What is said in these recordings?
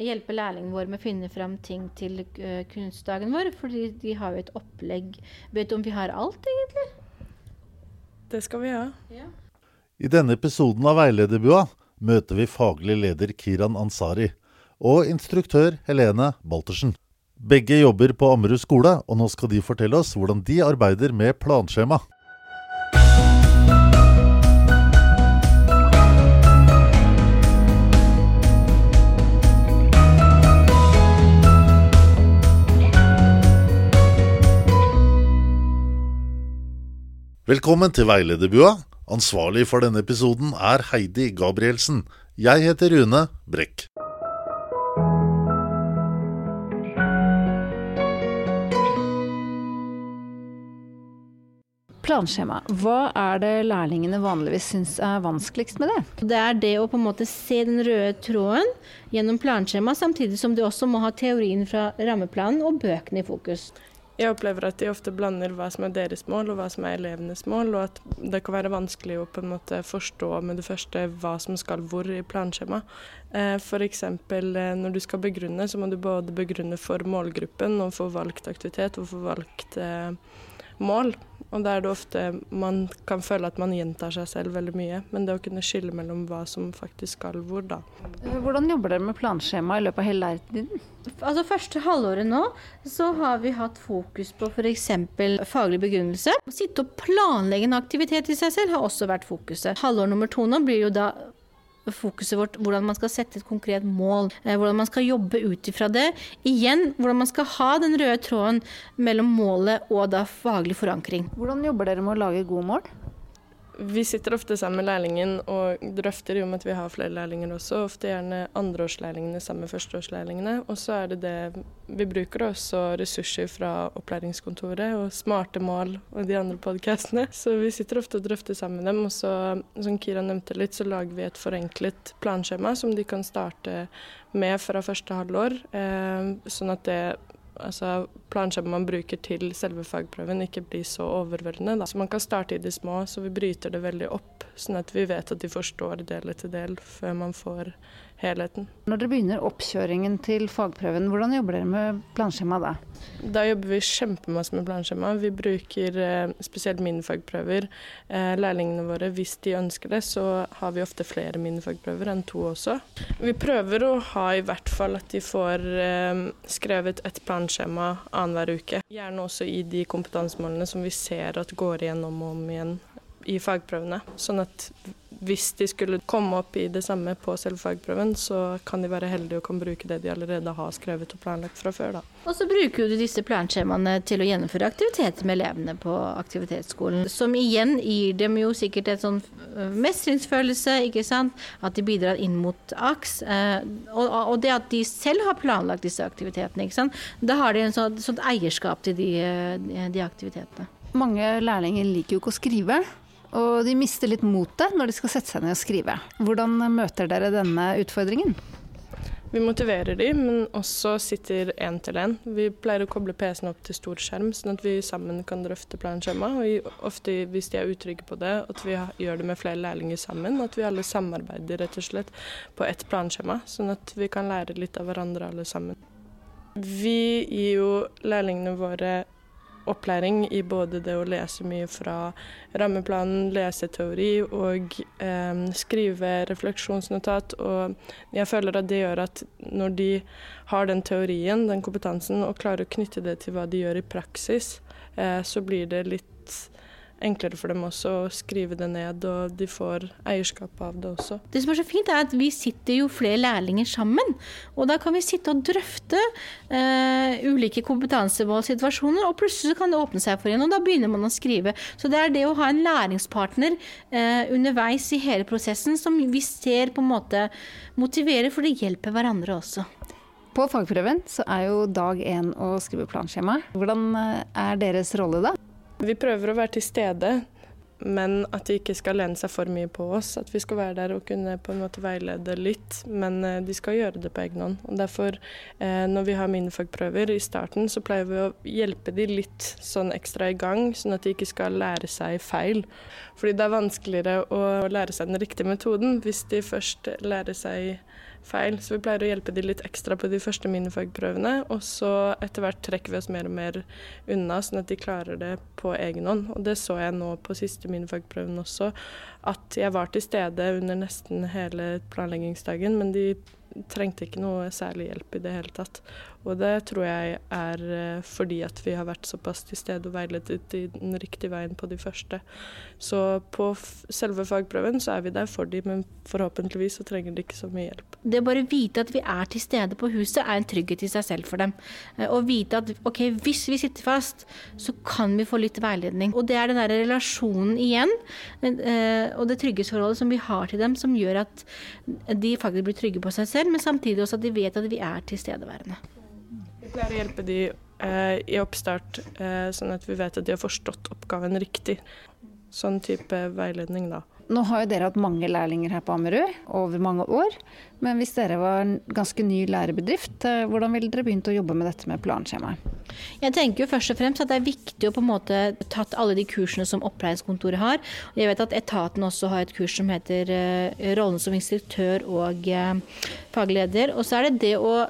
hjelpe lærlingene våre med å finne fram ting til uh, kunstdagen vår. Fordi de har jo et opplegg. Vet du om vi har alt, egentlig? Det skal vi ha. Ja. I denne episoden av Veilederbua møter vi faglig leder Kiran Ansari og instruktør Helene Baltersen. Begge jobber på Ammerud skole, og nå skal de fortelle oss hvordan de arbeider med planskjema. Velkommen til Veilederbua. Ansvarlig for denne episoden er Heidi Gabrielsen. Jeg heter Rune Brekk. Planskjema. Hva er det lærlingene vanligvis syns er vanskeligst med det? Det er det å på en måte se den røde tråden gjennom planskjema, samtidig som du også må ha teorien fra rammeplanen og bøkene i fokus. Jeg opplever at de ofte blander hva som er deres mål og hva som er elevenes mål, og at det kan være vanskelig å på en måte forstå med det første hva som skal hvor i planskjema. F.eks. når du skal begrunne, så må du både begrunne for målgruppen og for valgt aktivitet og for valgt mål. Og da er det ofte man kan føle at man gjentar seg selv veldig mye. Men det å kunne skille mellom hva som faktisk skal hvor, da. Hvordan jobber dere med planskjema i løpet av hele læretiden? Altså Første halvåret nå så har vi hatt fokus på f.eks. faglig begrunnelse. Å sitte og planlegge en aktivitet i seg selv har også vært fokuset. Halvår nummer to nå blir jo da fokuset vårt hvordan man skal sette et konkret mål. Hvordan man skal jobbe ut ifra det. Igjen hvordan man skal ha den røde tråden mellom målet og da faglig forankring. Hvordan jobber dere med å lage gode mål? Vi sitter ofte sammen med lærlingen og drøfter i og med at vi har flere lærlinger også. Ofte gjerne andreårslærlingene sammen med førsteårslærlingene. Og så er det det vi bruker også ressurser fra opplæringskontoret og smarte mål og de andre podkastene. Så vi sitter ofte og drøfter sammen med dem. Og så, som Kira nevnte litt, så lager vi et forenklet planskjema som de kan starte med fra første halvår. Eh, sånn at det altså planskjemaet man bruker til selve fagprøven ikke blir så overveldende. Da. Så man kan starte i det små, så vi bryter det veldig opp, sånn at vi vet at de forstår del etter del før man får helheten. Når dere begynner oppkjøringen til fagprøven, hvordan jobber dere med planskjema da? Da jobber vi kjempemasse med planskjema. Vi bruker eh, spesielt minifagprøver. Eh, lærlingene våre, hvis de ønsker det, så har vi ofte flere minifagprøver enn to også. Vi prøver å ha i hvert fall at de får eh, skrevet et planskjema annenhver uke. Gjerne også i de kompetansemålene som vi ser at går igjennom og om igjen i fagprøvene. Sånn at hvis de skulle komme opp i det samme på selve fagprøven, så kan de være heldige og kan bruke det de allerede har skrevet og planlagt fra før. Da. Og så bruker du disse planskjemaene til å gjennomføre aktiviteter med elevene på aktivitetsskolen. Som igjen gir dem jo sikkert et sånn mestringsfølelse, ikke sant. At de bidrar inn mot AKS. Og det at de selv har planlagt disse aktivitetene, ikke sant. Da har de en sånn, sånt eierskap til de, de aktivitetene. Mange lærlinger liker jo ikke å skrive. Og de mister litt motet når de skal sette seg ned og skrive. Hvordan møter dere denne utfordringen? Vi motiverer de, men også sitter én til én. Vi pleier å koble PC-en opp til stor skjerm, sånn at vi sammen kan drøfte planskjema. Og ofte hvis de er utrygge på det, at vi gjør det med flere lærlinger sammen. At vi alle samarbeider rett og slett på ett planskjema, sånn at vi kan lære litt av hverandre alle sammen. Vi gir jo lærlingene våre opplæring i både det å lese mye fra rammeplanen, lese teori og eh, skrive refleksjonsnotat. Og jeg føler at det gjør at når de har den teorien, den kompetansen, og klarer å knytte det til hva de gjør i praksis, eh, så blir det litt enklere for dem også å skrive det ned, og de får eierskap av det også. Det som er så fint, er at vi sitter jo flere lærlinger sammen. Og da kan vi sitte og drøfte eh, ulike kompetansemålsituasjoner, og plutselig kan det åpne seg for en, og da begynner man å skrive. Så det er det å ha en læringspartner eh, underveis i hele prosessen som vi ser på en måte motiverer, for det hjelper hverandre også. På fagprøven så er jo dag én å skrive planskjema. Hvordan eh, er deres rolle da? Vi prøver å være til stede, men at de ikke skal lene seg for mye på oss. At vi skal være der og kunne på en måte veilede litt, men eh, de skal gjøre det på egen hånd. Og Derfor, eh, når vi har minifagprøver i starten, så pleier vi å hjelpe de litt sånn ekstra i gang, sånn at de ikke skal lære seg feil. Fordi det er vanskeligere å lære seg den riktige metoden hvis de først lærer seg feil. Så vi pleier å hjelpe de litt ekstra på de første minifagprøvene, og så etter hvert trekker vi oss mer og mer unna, sånn at de klarer det på egen hånd. Og det så jeg nå på siste minifagprøven også, at jeg var til stede under nesten hele planleggingsdagen, men de trengte ikke noe særlig hjelp i det hele tatt. Og det tror jeg er eh, fordi at vi har vært såpass til stede og veiledet i den riktige veien på de første. Så på selve fagprøven så er vi der for dem, men forhåpentligvis så trenger de ikke så mye hjelp. Det å bare vite at vi er til stede på huset er en trygghet i seg selv for dem. Å eh, vite at ok, hvis vi sitter fast, så kan vi få litt veiledning. Og det er den der relasjonen igjen, eh, og det trygghetsforholdet som vi har til dem, som gjør at de faktisk blir trygge på seg selv, men samtidig også at de vet at vi er tilstedeværende. Vi pleier å hjelpe de eh, i oppstart, eh, sånn at vi vet at de har forstått oppgaven riktig. Sånn type veiledning, da. Nå har jo dere hatt mange lærlinger her på Ammerud over mange år. Men hvis dere var en ganske ny lærebedrift, eh, hvordan ville dere begynt å jobbe med dette med planskjemaet? Jeg tenker jo først og fremst at det er viktig å på en måte tatt alle de kursene som opplæringskontoret har. Jeg vet at etaten også har et kurs som heter rollen som instruktør og fagleder. Og så er det det å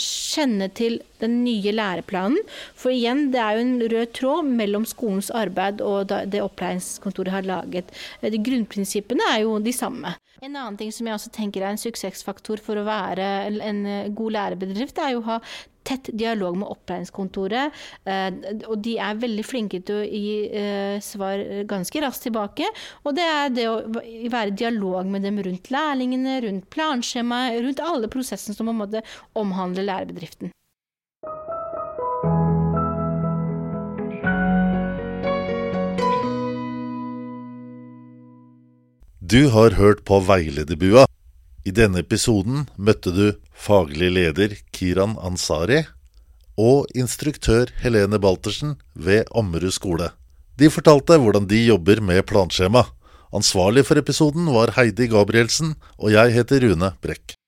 kjenne til den nye læreplanen. For igjen, det er jo en rød tråd mellom skolens arbeid og det opplæringskontoret har laget. De grunnprinsippene er jo de samme. En annen ting som jeg også tenker er en suksessfaktor for å være en god lærebedrift, er jo å ha tett dialog med opplæringskontoret. Eh, og de er veldig flinke til å gi eh, svar ganske raskt tilbake. Og det er det å være i dialog med dem rundt lærlingene, rundt planskjemaet, rundt alle prosessene som på en måte omhandler lærebedriften. Du har hørt på Veilederbua. I denne episoden møtte du faglig leder Kiran Ansari og instruktør Helene Baltersen ved Ammerud skole. De fortalte hvordan de jobber med planskjema. Ansvarlig for episoden var Heidi Gabrielsen, og jeg heter Rune Brekk.